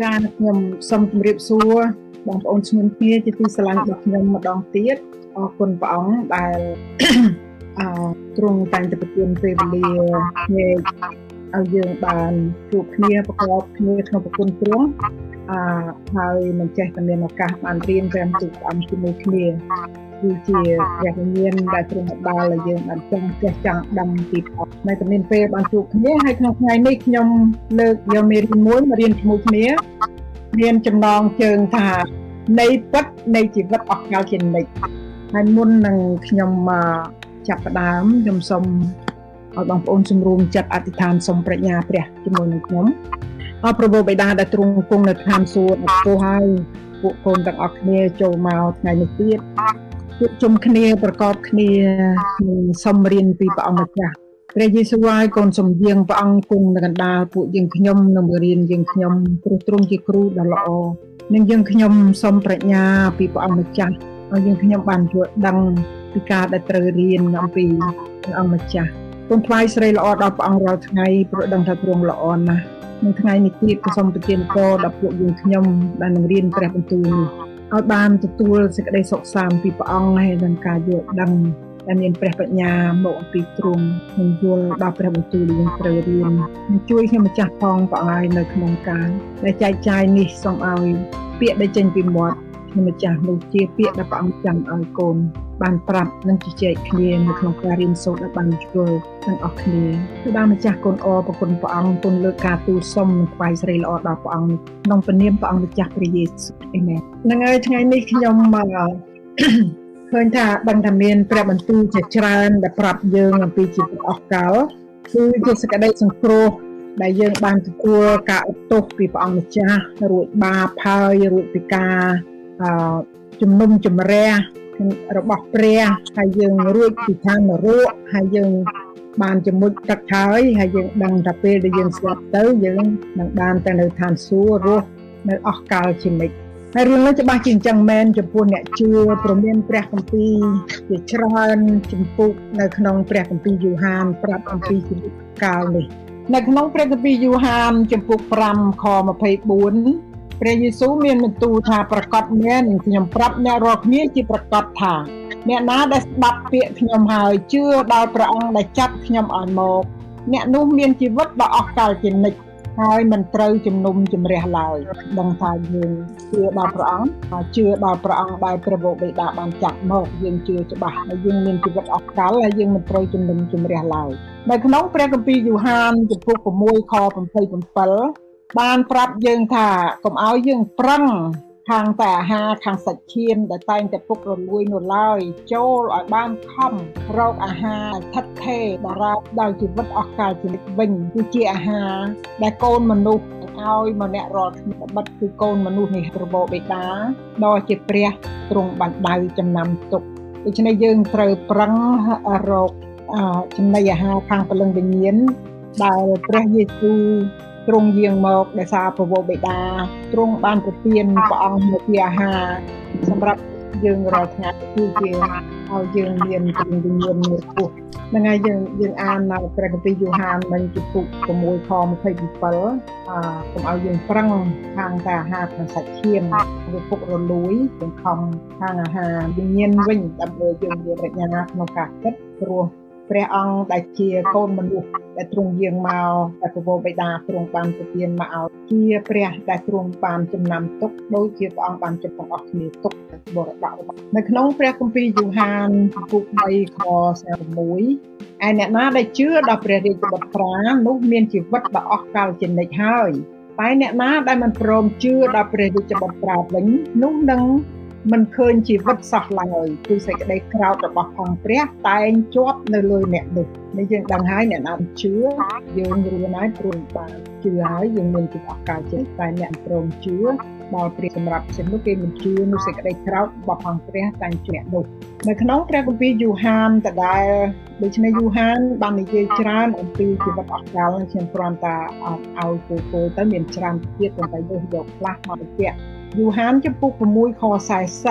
ចាខ្ញុំសូមជម្រាបសួរបងប្អូនឈ្មោះគ្នាជាទីស្រឡាញ់របស់ខ្ញុំម្ដងទៀតអរគុណព្រះអង្គដែលអឺទ្រង់តែងតែប្រទានពេលវេលាឲ្យឲ្យយើងបានជួបគ្នាប្រកបគ្នាក្នុងប្រគុណទ្រង់អឺហើយមិនចេះតែមានឱកាសបានរៀនតាមទូព្រះអង្គជាមួយគ្នា គឺជាព្រះវិញ្ញាណដែលទ្រង់បានឲ្យយើងបានចង់ចេះចង់ដឹងពីព្រះនៅតែមានពេលបានជួបគ្នាហើយក្នុងថ្ងៃនេះខ្ញុំលើកយកមេរៀនមួយមករៀនជាមួយគ្នាមានចំណងជើងថានៃពិតនៃជីវិតអស់កលជានិច្ចហើយមុននឹងខ្ញុំចាប់ផ្ដើមខ្ញុំសូមឲ្យបងប្អូនជំរុំចិត្តអធិដ្ឋានសូមប្រាជ្ញាព្រះជាមួយនឹងខ្ញុំអរប្រពោបិតាដែលទ្រង់គង់នៅឋានសួគ៌ពោះហើយពួកកូនទាំងអស់គ្នាចូលមកថ្ងៃនេះទៀត ជួបជុំគ្នាប្រកបគ្នានឹងសូមរៀនពីព្រះអង្គម្ចាស់ព្រះយេស៊ូវហើយកូនសំយាងព្រះអង្គគង់នៅកណ្ដាលពួកយើងខ្ញុំនឹងរៀនយើងខ្ញុំព្រោះទ្រង់ជាគ្រូដ៏ល្អនឹងយើងខ្ញុំសូមប្រាជ្ញាពីព្រះអង្គម្ចាស់ឲ្យយើងខ្ញុំបានយល់ដឹងពីការដែលត្រូវរៀនអំពីព្រះអង្គម្ចាស់គុំថ្លៃស្រីល្អដល់ព្រះអង្គរាល់ថ្ងៃព្រោះដឹងថាទ្រង់ល្អណាស់នៅថ្ងៃនេះទៀតក៏សូមប្រទានពរដល់ពួកយើងខ្ញុំដែលនឹងរៀនព្រះបន្ទូលនេះ ឲ្យបានទទួលសេចក្តីសុខសាន្តពីព្រះអង្គហើយនឹងការយល់ដឹងដែលមានព្រះបញ្ញាមកអំពីទ្រង់នឹងយល់ដល់ព្រះបន្ទូលយើងត្រូវរៀននឹងជួយខ្ញុំម្ចាស់ផងព្រះអង្គឲ្យនៅក្នុងការដែលចែកចាយនេះសូមឲ្យពាក្យដែលចេញពីមាត់ ខ្ញុំម្ចាស់នោះជាពាក្យដែលព្រះអង្គចាំឲ្យកូនបានប្រាប់និងជជែកគ្នានៅក្នុងការរៀនសូត្រឲ្យបានយល់ទាំងអស់គ្នាគឺបានម្ចាស់គុណអរប្រគុណព្រះអង្គគុណលើកការទូលសុំនិងថ្វាយស្រីល្អដល់ព្រះអង្គក្នុងព្រះនាមព្រះអង្គម្ចាស់ព្រះយេស៊ូវអេមែនហ្នឹងហើយថ្ងៃនេះខ្ញុំមកឃើញថាដឹងថាមានព្រះបន្ទូលជាច្រើនដែលប្រាប់យើងអំពីជីវិតអស់កលគឺជាសក្តីសង្គ្រោះដែលយើងបានទទួលការឧទ្ទិសពីព្រះអង្គម្ចាស់រួចបាបហើយរួចពីការអឺ ជំនុំជម្រះរបស់ព្រះហើយយើងរួចពីឋាននរកហើយយើងបានជាមួយទឹកហើយហើយយើងដឹងថាពេលដែលយើងស្លាប់ទៅយើងនឹងបានទៅនៅឋានសួគ៌រស់នៅអស់កលជានិច្ចហើយរឿងនេះច្បាស់ជាអញ្ចឹងមែនចំពោះអ្នកជឿព្រមានព្រះគម្ពីរជាច្រើនចំពុកនៅក្នុងព្រះគម្ពីរយូហានប្រាប់អំពីជីវិតកាលនេះនៅក្នុងព្រះគម្ពីរយូហានចំពុក5ខ24 ព្រះយេស៊ូវមានបន្ទូលថាប្រកាសមែនខ្ញុំប្រាប់អ្នករាល់គ្នាជាប្រកាសថាអ្នកណាដែលស្ដាប់ពាក្យខ្ញុំហើយជឿដល់ព្រះអង្គដែលចាត់ខ្ញុំឲ្យមកអ្នកនោះមានជីវិតដ៏អស្ចារ្យជានិច្ចហើយមិនត្រូវជំនុំជម្រះឡើយដឹងថាយើងជឿដល់ព្រះអង្គជឿដល់ព្រះអង្គដែលព្រះបិតាបានចាត់មកយើងជឿច្បាស់ហើយយើងមានជីវិតអស់កលហើយយើងមិនត្រូវជំនុំជម្រះឡើយនៅក្នុងព្រះគម្ពីរយូហានចំពុក6ខ27 បានប្រាប់យើងថាកុំឲ្យយើងប្រឹងខាងតែអាហារខាងសាច់ឈាមដែលតែងតែពុករលួយនោះឡើយចូលឲ្យបានខំរកអាហារថិតថេរបារាបដល់ជីវិតអស់កលជីវិតវិញគឺជាអាហារដែលកូនមនុស្សឲ្យម្នាក់រាល់គ្នាបិទគឺកូនមនុស្សនេះរបបបេតាដ៏ជាព្រះទ្រង់បានដៅចំណាំទុកដូច្នេះយើងត្រូវប្រឹងរកចំណីអាហារខាងពលឹងវិញ្ញាណដែលព្រះយេស៊ូវ ទ្រង់យាងមកដោយសារប្រវោបេតាទ្រង់បានប្រទានព្រះអង្គមកជាអាហារសម្រាប់យើងរាល់ថ្ងៃគឺជាឲ្យយើងមានជំនឿមួយពោះហ្នឹងហើយយើងយើងអាននៅព្រះគម្ពីរយូហាននឹងជំពូក6ខ27អឺកុំឲ្យយើងប្រឹងខាងតែអាហារខាងសាច់ឈាមវាពុករលួយយើងខំខាងអាហារវិញ្ញាណវិញដើម្បីយើងមានប្រាជ្ញាក្នុងការគិតព្រោះ ព្រះអង្គដែលជាកូនមនុស្សដែលទ្រង់យាងមកតែពរបិតាទ្រង់បានប្រទានមកឲ្យជាព្រះដែលទ្រង់បានចំណាំទុកដូចជាព្រះអង្គបានចិត្តទាំងអស់គ្នាទុកបរដាក់របស់នៅក្នុងព្រះគម្ពីរយូហានពុក3ខ46ឯអ្នកណាដែលជឿដល់ព្រះរាជបុត្រានោះមានជីវិតដ៏អស់កលជានិច្ចហើយតែអ្នកណាដែលមិនព្រមជឿដល់ព្រះរាជបុត្រាវិញនោះនឹង មិនឃើញជីវិតសោះឡើយគឺសេចក្តីក្រោធរបស់អង្គព្រះតែងជាប់នៅលើអ្នកនោះនេះយើងដឹងហើយអ្នកណាជឿយើងរៀនហើយព្រោះបានជឿហើយយើងមានជីវិតអកាលចិត្តតែអ្នកព្រមជឿដល់ព្រះសម្រាប់សិននោះគេមិនជឿនោះសេចក្តីក្រោធរបស់អង្គព្រះតែងជាអ្នកនោះនៅក្នុងព្រះគម្ពីរយូហានដដែលដូច្នេះយូហានបាននិយាយច្រើនអំពីជីវិតអកាលខ្ញុំគ្រាន់តែឲ្យពូពូទៅមានច្រើនទៀតប៉ុន្តែយើងយកខ្លះមកបញ្ជាក់ យូហានចំពុក6ខ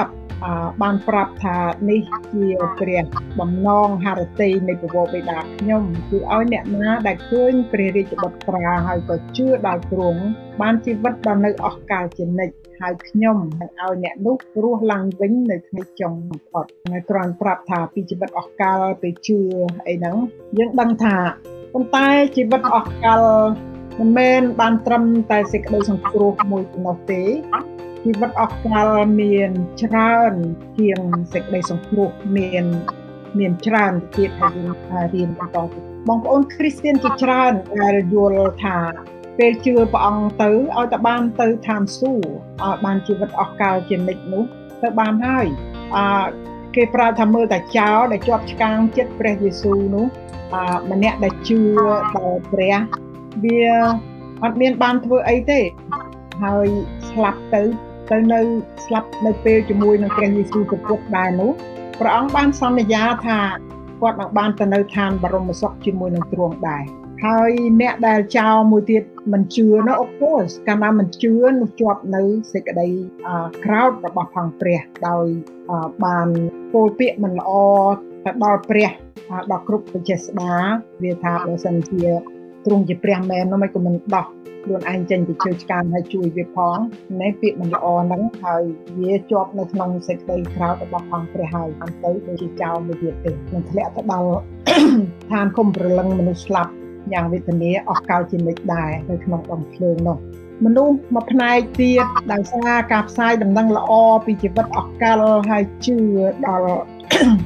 40បានប្រាប់ថានេះជាព្រះបំណងហរតីនៃពវបិតាខ្ញុំគឺឲ្យអ្នកណាដែលឃើញព្រះរាជបុត្រាហើយក៏ជឿដល់ទ្រង់បានជីវិតដល់នៅអស់កលជានិច្ចហើយខ្ញុំនឹងឲ្យអ្នកនោះរស់ឡើងវិញនៅថ្ងៃចុងបំផុតហើយគ្រាន់ប្រាប់ថាពីជីវិតអស់កលទៅជឿអីហ្នឹងយើងដឹងថាប៉ុន្តែជីវិតអស់កលមិនមែនបានត្រឹមតែសេចក្តីសង្គ្រោះមួយប៉ុណ្ណោះទេ ជីវិតអស់កលមានច្រើនជាងសេចក្តីសង្គ្រោះមានមានច្រើនទៀតហើយយើងរៀនបន្តទៀតបងប្អូនគ្រីស្ទានជាច្រើនដែលយល់ថាពេលជឿព្រះអង្គទៅឲ្យតែបានទៅឋានសួគ៌ឲ្យបានជីវិតអស់កលជានិច្ចនោះទៅបានហើយអឺគេប្រើថាមើលតែចោលដែលជាប់ឆ្កាងចិត្តព្រះយេស៊ូវនោះអឺម្នាក់ដែលជឿដល់ព្រះវាអត់មានបានធ្វើអីទេហើយស្លាប់ទៅ ទៅនៅស្លាប់នៅពេលជាមួយនឹងព្រះយេស៊ូវប្រពុតដែរនោះព្រះអង្គបានសន្យាថាគាត់នឹងបានទៅនៅឋានបរមសុខជាមួយនឹងទ្រង់ដែរហើយអ្នកដែលចោលមួយទៀតមិនជឿនោះ of course កាលណាមិនជឿនោះជាប់នៅសេចក្តីក្រោតរបស់ផងព្រះដោយបានពោលពាក្យមិនល្អទៅដល់ព្រះដល់គ្រប់បជាស្ដាវាថាបើសិនជា ទ្រង់ជាព្រះមែននោះមិនក៏មិនដោះខ្លួនឯងចេញពីជើឆ្កាងហើយជួយវាផងនេះពាក្យមិនល្អហ្នឹងហើយវាជាប់នៅក្នុងសេចក្តីក្រោធរបស់ផងព្រះហើយបានទៅដូចជាចោលមួយទៀតទេនឹងធ្លាក់ទៅដល់ឋានគុំប្រលឹងមនុស្សស្លាប់យ៉ាងវេទនាអស់កលជានិច្ចដែរនៅក្នុងដុំភ្លើងនោះមនុស្សមួយផ្នែកទៀតដោយសារការផ្សាយដំណឹងល្អពីជីវិតអស់កលហើយជឿដល់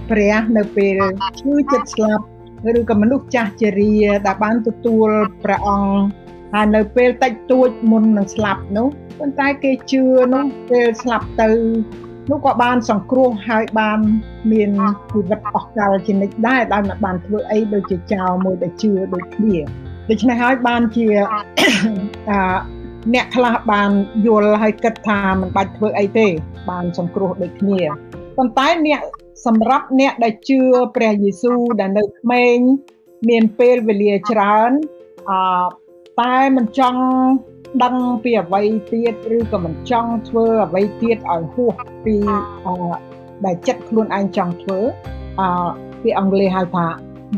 ព្រះនៅពេលឈឺចិត្តស្លាប់ ឬក៏មនុស្សចាស់ជរាដែលបានទទួលព្រះអង្គហើយនៅពេលតិចតួចមុននឹងស្លាប់នោះប៉ុន្តែគេជឿនោះពេលស្លាប់ទៅនោះក៏បានសង្គ្រោះហើយបានមានជីវិតអស់កលជានិច្ចដែរដែលមិនបានធ្វើអីដូចជាចោលមួយដែលជឿដូចគ្នាដូច្នេះហើយបានជាអឺអ្នកខ្លះបានយល់ហើយគិតថាមិនបាច់ធ្វើអីទេ បានសង្គ្រោះដូចគ្នាប៉ុន្តែអ្នក សម្រាប់អ្នកដែលជឿព្រះយេស៊ូវដែលនៅក្មេងមានពេលវេលាច្រើនអឺតែមិនចង់ដឹងពីអ្វីទៀតឬក៏មិនចង់ធ្វើអ្វីទៀតឲ្យហួសពីដែលចិត្តខ្លួនឯងចង់ធ្វើអឺពីអង់គ្លេសហៅថា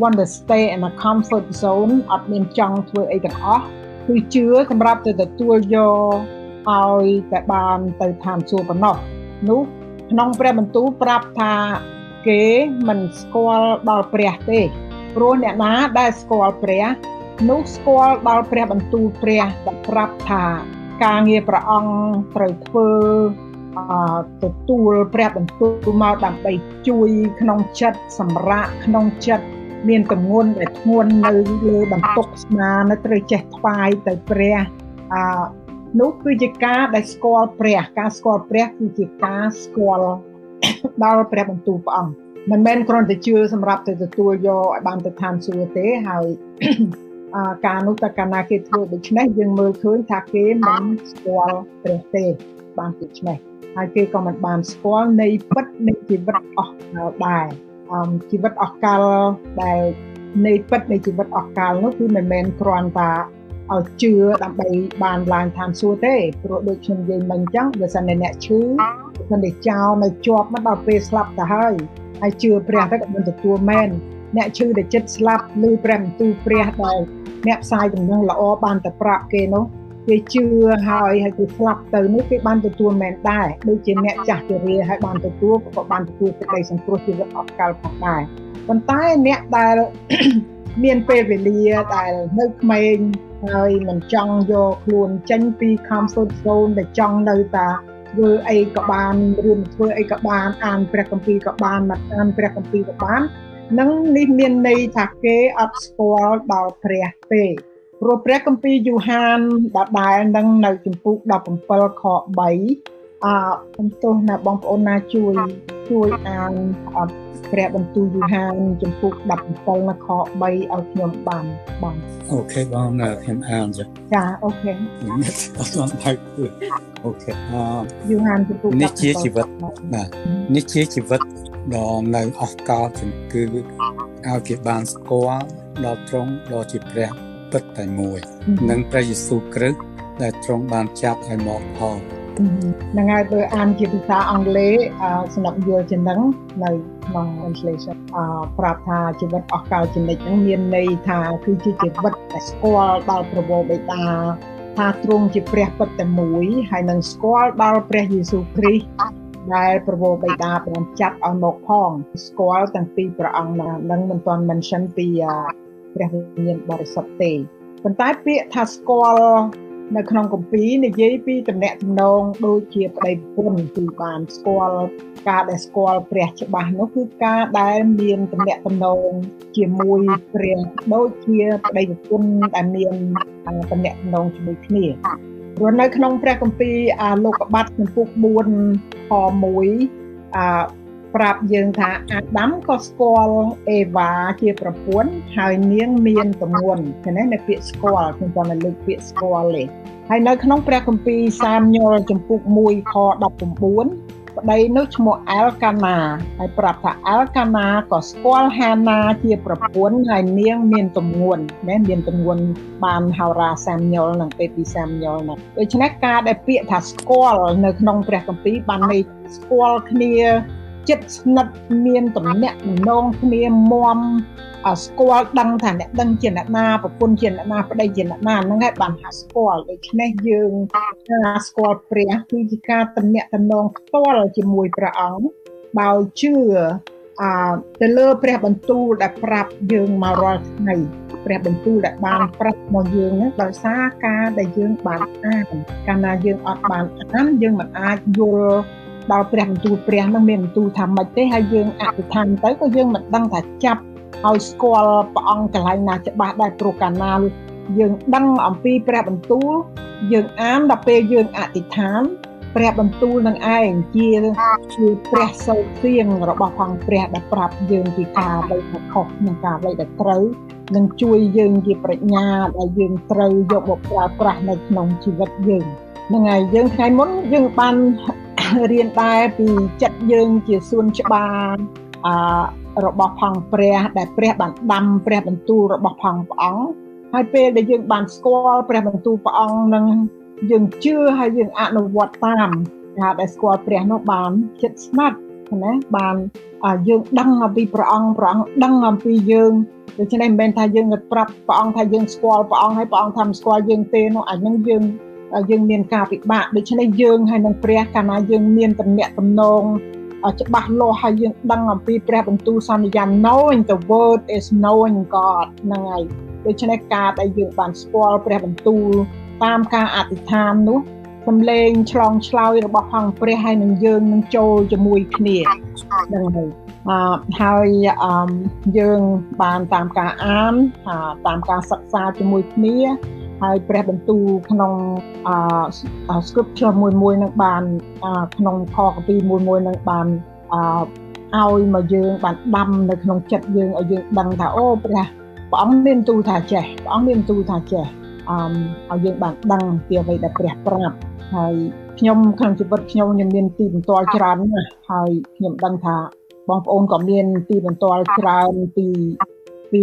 want to stay in a comfort zone អត់មានចង់ធ្វើអីទាំងអស់គឺជឿសម្រាប់ទៅទទួលយកឲ្យតែបានទៅឋានសួគ៌ប៉ុណ្ណោះនោះ ក្នុងព្រះបន្ទូលប្រាប់ថាគេមិនស្គាល់ដល់ព្រះទេព្រោះអ្នកណាដែលស្គាល់ព្រះនោះស្គាល់ដល់ព្រះបន្ទូលព្រះដែលប្រាប់ថាការងារព្រះអង្គត្រូវធ្វើទទួលព្រះបន្ទូលមកដើម្បីជួយក្នុងចិត្តសម្រាប់ក្នុងចិត្តមានទម្ងន់ដែលធ្ងន់នៅលើបន្ទុកស្មានៅត្រូវចេះថ្វាយទៅព្រះអឺ នោះគឺជាការដែលស្គាល់ព្រះការស្គាល់ព្រះគឺជាការស្គាល់ដល់ព្រះបន្ទូលព្រះអង្គមិនមែនគ្រាន់តែជឿសម្រាប់ទៅទទួលយកឲ្យបានទៅឋានសួគ៌ទេហើយការនោះតែកាលណាគេធ្វើដូច្នេះយើងមើលឃើញថាគេមិនស្គាល់ព្រះទេបានដូច្នេះហើយគេក៏មិនបានស្គាល់នៃពិតនៃជីវិតអស់កលដែរអមជីវិតអស់កលដែលនៃពិតនៃជីវិតអស់កលនោះគឺមិនមែនគ្រាន់តែ ឲ្យជឿដើម្បីបានឡើងឋានសួគ៌ទេព្រោះដូចខ្ញុំនិយាយមិញអញ្ចឹងបើសិនតែអ្នកឈឺមិនได้ចោលនៅជាប់មកដល់ពេលស្លាប់ទៅហើយហើយជឿព្រះទៅក៏មិនទទួលមែនអ្នកឈឺដែលចិត្តស្លាប់ឬព្រះបន្ទូលព្រះដែលអ្នកផ្សាយដំណឹងល្អបានតែប្រាប់គេនោះគេជឿហើយហើយគេស្លាប់ទៅនេះគេបានទទួលមែនដែរដូចជាអ្នកចាស់ជរាហើយបានទទួលក៏បានទទួលសេចក្តីសង្គ្រោះជីវិតអស់កលផងដែរប៉ុន្តែអ្នកដែលមានពេលវេលាដែលនៅក្មេង ហើយមិនចង់យកខ្លួនចេញពី comfort zone ដែលចង់នៅតែធ្វើអីក៏បានឬមិនធ្វើអីក៏បានអានព្រះគម្ពីរក៏បានមកអានព្រះគម្ពីរក៏បាននឹងនេះមានន័យថាគេអត់ស្គាល់ដល់ព្រះទេព្រោះព្រះគម្ពីរយូហានដដែលនឹងនៅចំពុក17ខ3អឺខ្ញុំទោសណាបងប្អូនណាជួយជួយអាន ព្រះបន្ទូលយូហានចំពុក17នៅខ3ឲ្យខ្ញុំបានបង OK បងខ្ញុំអានចាចា OK អត់បានហើយ OK អឺយូហានចំពុកនេះជាជីវិតណានេះជាជីវិតដ៏នៅអស់កលជំគឺឲ្យគេបានស្គាល់ដល់ត្រង់ដ៏ជាព្រះពិតតែមួយ និងព្រះយេស៊ូវគ្រីស្ទដែលទ្រង់បានចាប់ឲ្យមកផល ហ្នឹងហើយបើអានជាភាសាអង់គ្លេសសម្រាប់យល់ជានឹងនៅក្នុង translation អប្រាប់ថាជីវិតអស់កលចនិចហ្នឹងមានន័យថាគឺជាជីវិតដែលស្គាល់ដល់ប្រវោបិតាថាទ្រង់ជាព្រះពិតតែមួយហើយនឹងស្គាល់ដល់ព្រះយេស៊ូវគ្រីស្ទដែលប្រវោបិតាបានចាត់ឲ្យមកផងស្គាល់ទាំងពីរព្រះអង្គនឹងមិនទាន់ mention ពីព្រះវិញ្ញាណបរិសុទ្ធទេប៉ុន្តែពាក្យថាស្គាល់ នៅក្នុងកម្ពីនិយាយពីតំណែងតំណងដូចជាប្តីប្រពន្ធគឺបានស្គាល់ការដែលស្គាល់ព្រះច្បាស់នោះគឺការដែលមានតំណែងតំណងជាមួយព្រះដូចជាប្តីប្រពន្ធដែលមានតំណែងតំណងជាមួយគ្នាព្រោះនៅក្នុងព្រះគម្ពីរលោកបាត់ចំពុក4ខ1អ ប្រាប់យើងថាអាដាមក៏ស្គាល់អេវ៉ាជាប្រពន្ធហើយនាងមានទំនួនឃើញទេនៅពាក្យស្គាល់ខ្ញុំចង់លើកពាក្យស្គាល់ទេហើយនៅក្នុងព្រះគម្ពីរសាមញុលចំពុក1ខ19ប្តីនោះឈ្មោះអែលកាណាហើយប្រាប់ថាអែលកាណាក៏ស្គាល់ហាណាជាប្រពន្ធហើយនាងមានទំនួនណាមានទំនួនបានហៅរ៉ាសាមញុលនឹងពេលពីសាមញុលនោះដូច្នេះការដែលពាក្យថាស្គាល់នៅក្នុងព្រះគម្ពីរបានន័យស្គាល់គ្នា ចិត្តស្និទ្ធមានតំណែងតំណងគ្នាមមស្គាល់ដឹងថាអ្នកដឹងជាអ្នកណាប្រពន្ធជាអ្នកណាប្តីជាអ្នកណាហ្នឹងហើយបានថាស្គាល់ដូច្នេះយើងថាស្គាល់ព្រះគឺជាការតំណែងតំណងផ្ទាល់ជាមួយព្រះអង្គបើជឿអទៅលើព្រះបន្ទូលដែលប្រាប់យើងមករាល់ថ្ងៃព្រះបន្ទូលដែលបានប្រាប់មកយើងហ្នឹងដោយសារការដែលយើងបានអានកាលណាយើងអត់បានអានយើងមិនអាចយល់ ដល់ព្រះបន្ទូលព្រះនឹងមានបន្ទូលថាម៉េចទេហើយយើងអធិដ្ឋានទៅក៏យើងមិនដឹងថាចាប់ឲ្យស្គាល់ព្រះអង្គកន្លែងណាច្បាស់ដែរព្រោះកាលណាយើងដឹងអំពីព្រះបន្ទូលយើងអានដល់ពេលយើងអធិដ្ឋានព្រះបន្ទូលនឹងឯងជាជាព្រះសោសៀងរបស់ផងព្រះដែលប្រាប់យើងពីការអ្វីដែលខុសនិងការអ្វីដែលត្រូវនឹងជួយយើងជាប្រាជ្ញាដែលយើងត្រូវយកមកប្រើប្រាស់នៅក្នុងជីវិតយើងហ្នឹងហើយយើងថ្ងៃមុនយើងបាន រៀនដែរពីចិត្តយើងជាសួនច្បារអរបស់ផងព្រះដែលព្រះបានដាំព្រះបន្ទូលរបស់ផងព្រះអង្គហើយពេលដែលយើងបានស្គាល់ព្រះបន្ទូលព្រះអង្គនឹងយើងជឿហើយយើងអនុវត្តតាមការដែលស្គាល់ព្រះនោះបានចិត្តស្មាត់ណាបានយើងដឹងអំពីព្រះអង្គព្រះអង្គដឹងអំពីយើងដូច្នេះមិនមែនថាយើងទៅប្រាប់ព្រះអង្គថាយើងស្គាល់ព្រះអង្គហើយព្រះអង្គថាមិនស្គាល់យើងទេនោះអានឹងយើង យើងមានការពិបាកដូច្នេះយើងហើយនឹងព្រះកាលណាយើងមានតំណែងតំណងច្បាស់លាស់ហើយយើងដឹងអំពីព្រះបន្ទូលសន្យា knowing the word is knowing God ហ្នឹងហើយដូច្នេះការដែលយើងបានស្គាល់ព្រះបន្ទូលតាមការអធិដ្ឋាននោះសំឡេងឆ្លងឆ្លើយរបស់ផងព្រះហើយនឹងយើងនឹងចូលជាមួយគ្នាហ្នឹងហើយអឺហើយអឺយើងបានតាមការអានតាមការសិក្សាជាមួយគ្នា ហើយព្រះបន្ទូលក្នុងអឺ scripture មួយមួយនឹងបានក្នុងខកពីមួយមួយនឹងបានអឺឲ្យមកយើងបានដាំនៅក្នុងចិត្តយើងឲ្យយើងដឹងថាអូព្រះព្រះអង្គមានទូថាចេះព្រះអង្គមានទូថាចេះអឺឲ្យយើងបានដឹងពីអ្វីដែលព្រះប្រាប់ហើយខ្ញុំក្នុងជីវិតខ្ញុំខ្ញុំមានទីបន្ទាល់ច្រើនណាស់ហើយខ្ញុំដឹងថាបងប្អូនក៏មានទីបន្ទាល់ច្រើនពីពី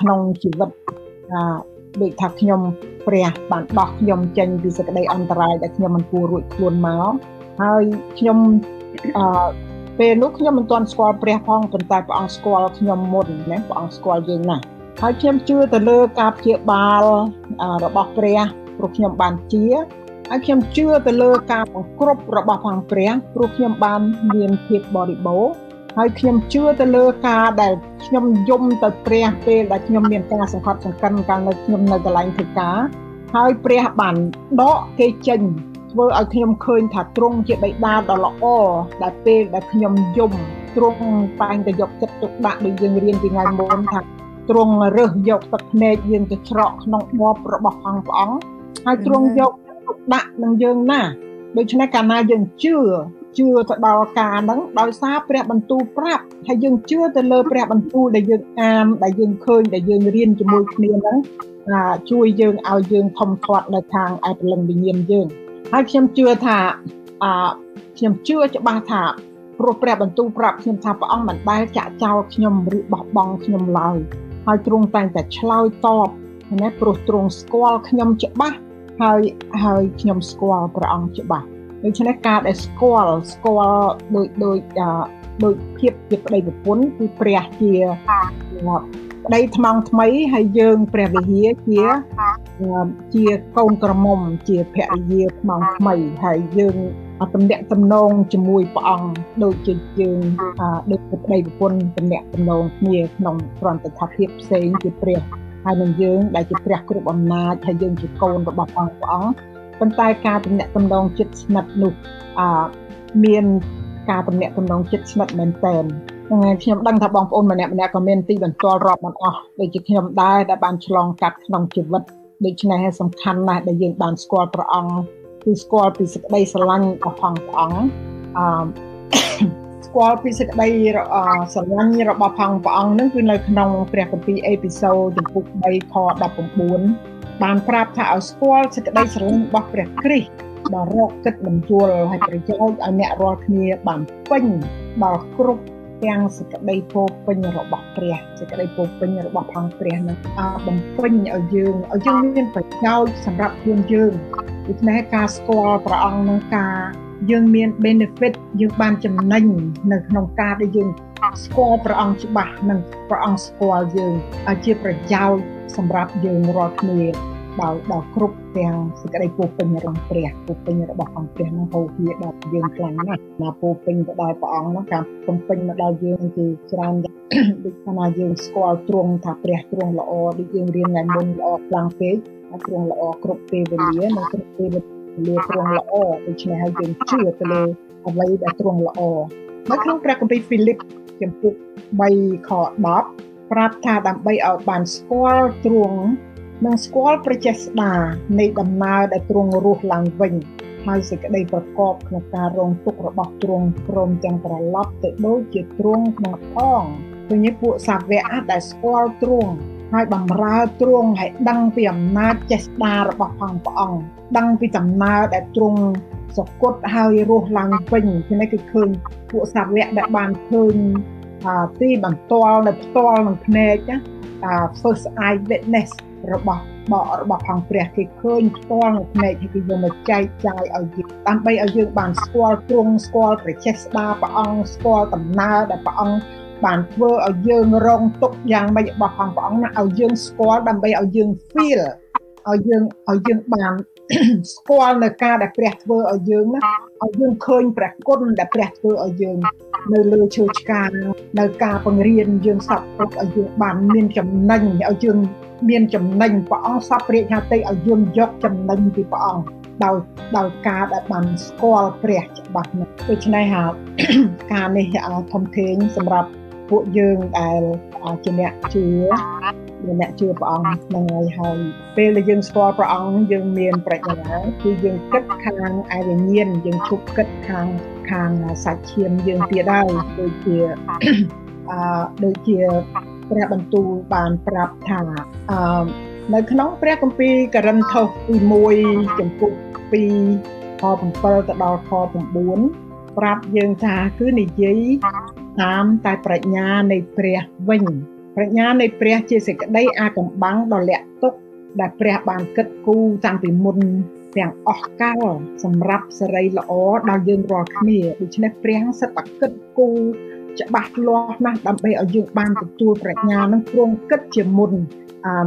ក្នុងជីវិត ដូចថាខ្ញុំព្រះបានដោះខ្ញុំចេញពីសេចក្តីអន្តរាយដែលខ្ញុំមិនគួររួចខ្លួនមកហើយខ្ញុំអឺពេលនោះខ្ញុំមិនទាន់ស្គាល់ព្រះផងប៉ុន្តែព្រះអង្គស្គាល់ខ្ញុំមុនណាព្រះអង្គស្គាល់យើងណាស់ហើយខ្ញុំជឿទៅលើការព្យាបាលរបស់ព្រះព្រោះខ្ញុំបានជាហើយខ្ញុំជឿទៅលើការបង្ក្រប់របស់ផងព្រះព្រោះខ្ញុំបានមានភាពបរិបូរណ៍ ហើយខ្ញុំជឿទៅលើការដែលខ្ញុំយំទៅព្រះពេលដែលខ្ញុំមានការសង្កត់សង្កិនកាលនៅខ្ញុំនៅកន្លែងធ្វើការហើយព្រះបានដកគេចេញធ្វើឲ្យខ្ញុំឃើញថាទ្រង់ជាបិតាដ៏ល្អដែលពេលដែលខ្ញុំយំទ្រង់តែងតែយកចិត្តទុកដាក់ដូចយើងរៀនពីថ្ងៃមុនថាទ្រង់រើសយកទឹកភ្នែកយើងទៅច្រកក្នុងបបរបស់អង្គព្រះអង្គហើយទ្រង់យកទុកដាក់នឹងយើងណាដូច្នេះកាលណាយើងជឿ ជឿទៅដល់ការហ្នឹងដោយសារព្រះបន្ទូលប្រាប់ហើយយើងជឿទៅលើព្រះបន្ទូលដែលយើងអានដែលយើងឃើញដែលយើងរៀនជាមួយគ្នាហ្នឹងជួយយើងឲ្យយើងធំធាត់នៅខាងឯព្រលឹងវិញ្ញាណយើងហើយខ្ញុំជឿថាអខ្ញុំជឿច្បាស់ថាព្រោះព្រះបន្ទូលប្រាប់ខ្ញុំថាព្រះអង្គមិនដែលចាក់ចោលខ្ញុំឬបោះបង់ខ្ញុំឡើយហើយទ្រង់តែងតែឆ្លើយតបណាព្រោះទ្រង់ស្គាល់ខ្ញុំច្បាស់ហើយហើយខ្ញុំស្គាល់ព្រះអង្គច្បាស់ ដូច្នេះការដែលស្គាល់ស្គាល់ដោយដោយដោយភាពជាប្តីប្រពន្ធគឺព្រះជាប្តីថ្មងថ្មីហើយយើងព្រះវិហារជាជាកូនក្រមុំជាភរិយាថ្មងថ្មីហើយយើងតំណាក់តំណងជាមួយព្រះអង្គដូចជាយើងដូចជាប្តីប្រពន្ធតំណាក់តំណងគ្នាក្នុងប្រន្តិថាភាពផ្សេងជាព្រះហើយនឹងយើងដែលជាព្រះគ្រប់អំណាចហើយយើងជាកូនរបស់ព្រះអង្គ ប៉ុន្តែការតំណាក់តំណងចិត្តស្និទ្ធនោះអឺមានការតំណាក់តំណងចិត្តស្និទ្ធមែនតើខ្ញុំដឹងថាបងប្អូនម្នាក់ម្នាក់ក៏មានទីបន្ទាល់រាប់មិនអស់ដូចជាខ្ញុំដែរដែលបានឆ្លងកាត់ក្នុងជីវិតដូច្នេះសំខាន់ណាស់ដែលយើងបានស្គាល់ព្រះអង្គគឺស្គាល់ពីសេចក្តីស្រឡាញ់របស់ព្រះអង្គអឺស្គាល់ពីសេចក្តីស្រឡាញ់របស់ផងព្រះអង្គនឹងគឺនៅក្នុងព្រះគម្ពីរអេពីសូតចំពុក3ខ19 បានប្រាប់ថាឲ្យស្គាល់សេចក្តីស្រឡាញ់របស់ព្រះគ្រីស្ទដល់រកគិតបញ្យល់ឲ្យប្រយោជន៍ឲ្យអ្នករាល់គ្នាបានពេញដល់គ្រប់ទាំងសេចក្តីពោពេញរបស់ព្រះសេចក្តីពោពេញរបស់ផងព្រះនឹងបំពេញឲ្យយើងឲ្យយើងមានប្រយោជន៍សម្រាប់ខ្លួនយើងដូច្នេះការស្គាល់ព្រះអង្គនឹងការ យើងមាន benefit យើងបានចំណេញនៅក្នុងការដែលយើងស្គាល់ព្រះអង្គច្បាស់និងព្រះអង្គស្គាល់យើងឲ្យជាប្រយោជន៍សម្រាប់យើងរាល់គ្នាដល់ដល់គ្រប់ទាំងសេចក្តីពោពេញរបស់ព្រះពោពេញរបស់អង្គព្រះនឹងហូរហៀដល់យើងខ្លាំងណាស់ណាពោពេញទៅដល់ព្រះអង្គនោះការពំពេញមកដល់យើងគឺច្រើនដូចថាយើងស្គាល់ទ្រង់ថាព្រះទ្រង់ល្អដូចយើងរៀនថ្ងៃមុនល្អខ្លាំងពេកទ្រង់ល្អគ្រប់ពេលវេលានិងគ្រប់ពេលវេលា ទ្រង់ល្អដូច្នេះហើយយើងជឿទៅលើអ្វីដែលទ្រង់ល្អនៅក្នុងព្រះគម្ពីរហ្វីលីបចំពុក3ខ10ប្រាប់ថាដើម្បីឲ្យបានស្គាល់ទ្រង់និងស្គាល់ប្រចេស្តានៃដំណើរដែលទ្រង់រស់ឡើងវិញហើយសេចក្តីប្រកបក្នុងការរងទុក្ខរបស់ទ្រង់ព្រមទាំងត្រឡប់ទៅដូចជាទ្រង់ក្នុងផងព្រោះនេះពួកសាវកដែលស្គាល់ទ្រង់ហើយបំរើទ្រង់ឲ្យដឹងពីអំណាចចេស្តារបស់ផងព្រះអង្គ ដឹងពីដំណើរដែលទ្រង់សគត់ហើយរស់ឡើងវិញនេះគឺឃើញពួកសាវកដែលបានឃើញទីបន្ទាល់នៅផ្ទាល់នឹងភ្នែកណា first eye witness របស់បករបស់ផងព្រះគេឃើញផ្ទាល់នៅភ្នែកហើយគេយកមកចែកចាយឲ្យយើងដើម្បីឲ្យយើងបានស្គាល់ទ្រង់ស្គាល់ព្រះចេស្តាព្រះអង្គស្គាល់ដំណើរដែលព្រះអង្គបានធ្វើឲ្យយើងរងទុកយ៉ាងម៉េចរបស់ផងព្រះអង្គណាឲ្យយើងស្គាល់ដើម្បីឲ្យយើង feel ឲ្យយើងឲ្យយើងបានស្គាល់នៅការដែលព្រះធ្វើឲ្យយើងណាឲ្យយើងឃើញព្រះគុណដែលព្រះធ្វើឲ្យយើងនៅលើឈើឆ្កាងនៅការបង្រៀនយើងសពគ្រប់ឲ្យយើងបានមានចំណេញឲ្យយើងមានចំណេញព្រះអង្គសពរាជហត្ថីឲ្យយើងយកចំណេញពីព្រះអង្គដោយដោយការដែលបានស្គាល់ព្រះច្បាស់នោះដូច្នេះហាការនេះធំធេងសម្រាប់ពួកយើងដែលជាអ្នកជឿ ជាអ្នកជឿព្រះអង្គហ្នឹងហើយហើយពេលដែលយើងស្គាល់ព្រះអង្គយើងមានប្រាជ្ញាគឺយើងគិតខាងឯវិញ្ញាណយើងឈប់គិតខាងខាងសាច់ឈាមយើងទៀតហើយដូចជាអឺដូចជាព្រះបន្ទូលបានប្រាប់ថាអឺនៅក្នុងព្រះគម្ពីរករិនថូសទី1ចំពុក2ខ7ទៅដល់ខ9ប្រាប់យើងថាគឺនិយាយតាមតែប្រាជ្ញានៃព្រះវិញ ប្រាជ្ញានៃព្រះជាសេចក្តីអាកំបាំងដ៏លាក់ទុកដែលព្រះបានគិតគូរតាំងពីមុនទាំងអស់កលសម្រាប់សេរីល្អដល់យើងរាល់គ្នាដូច្នេះព្រះសិតតែគិតគូរច្បាស់លាស់ណាស់ដើម្បីឲ្យយើងបានទទួលប្រាជ្ញានឹងព្រមគិតជាមុនអឺ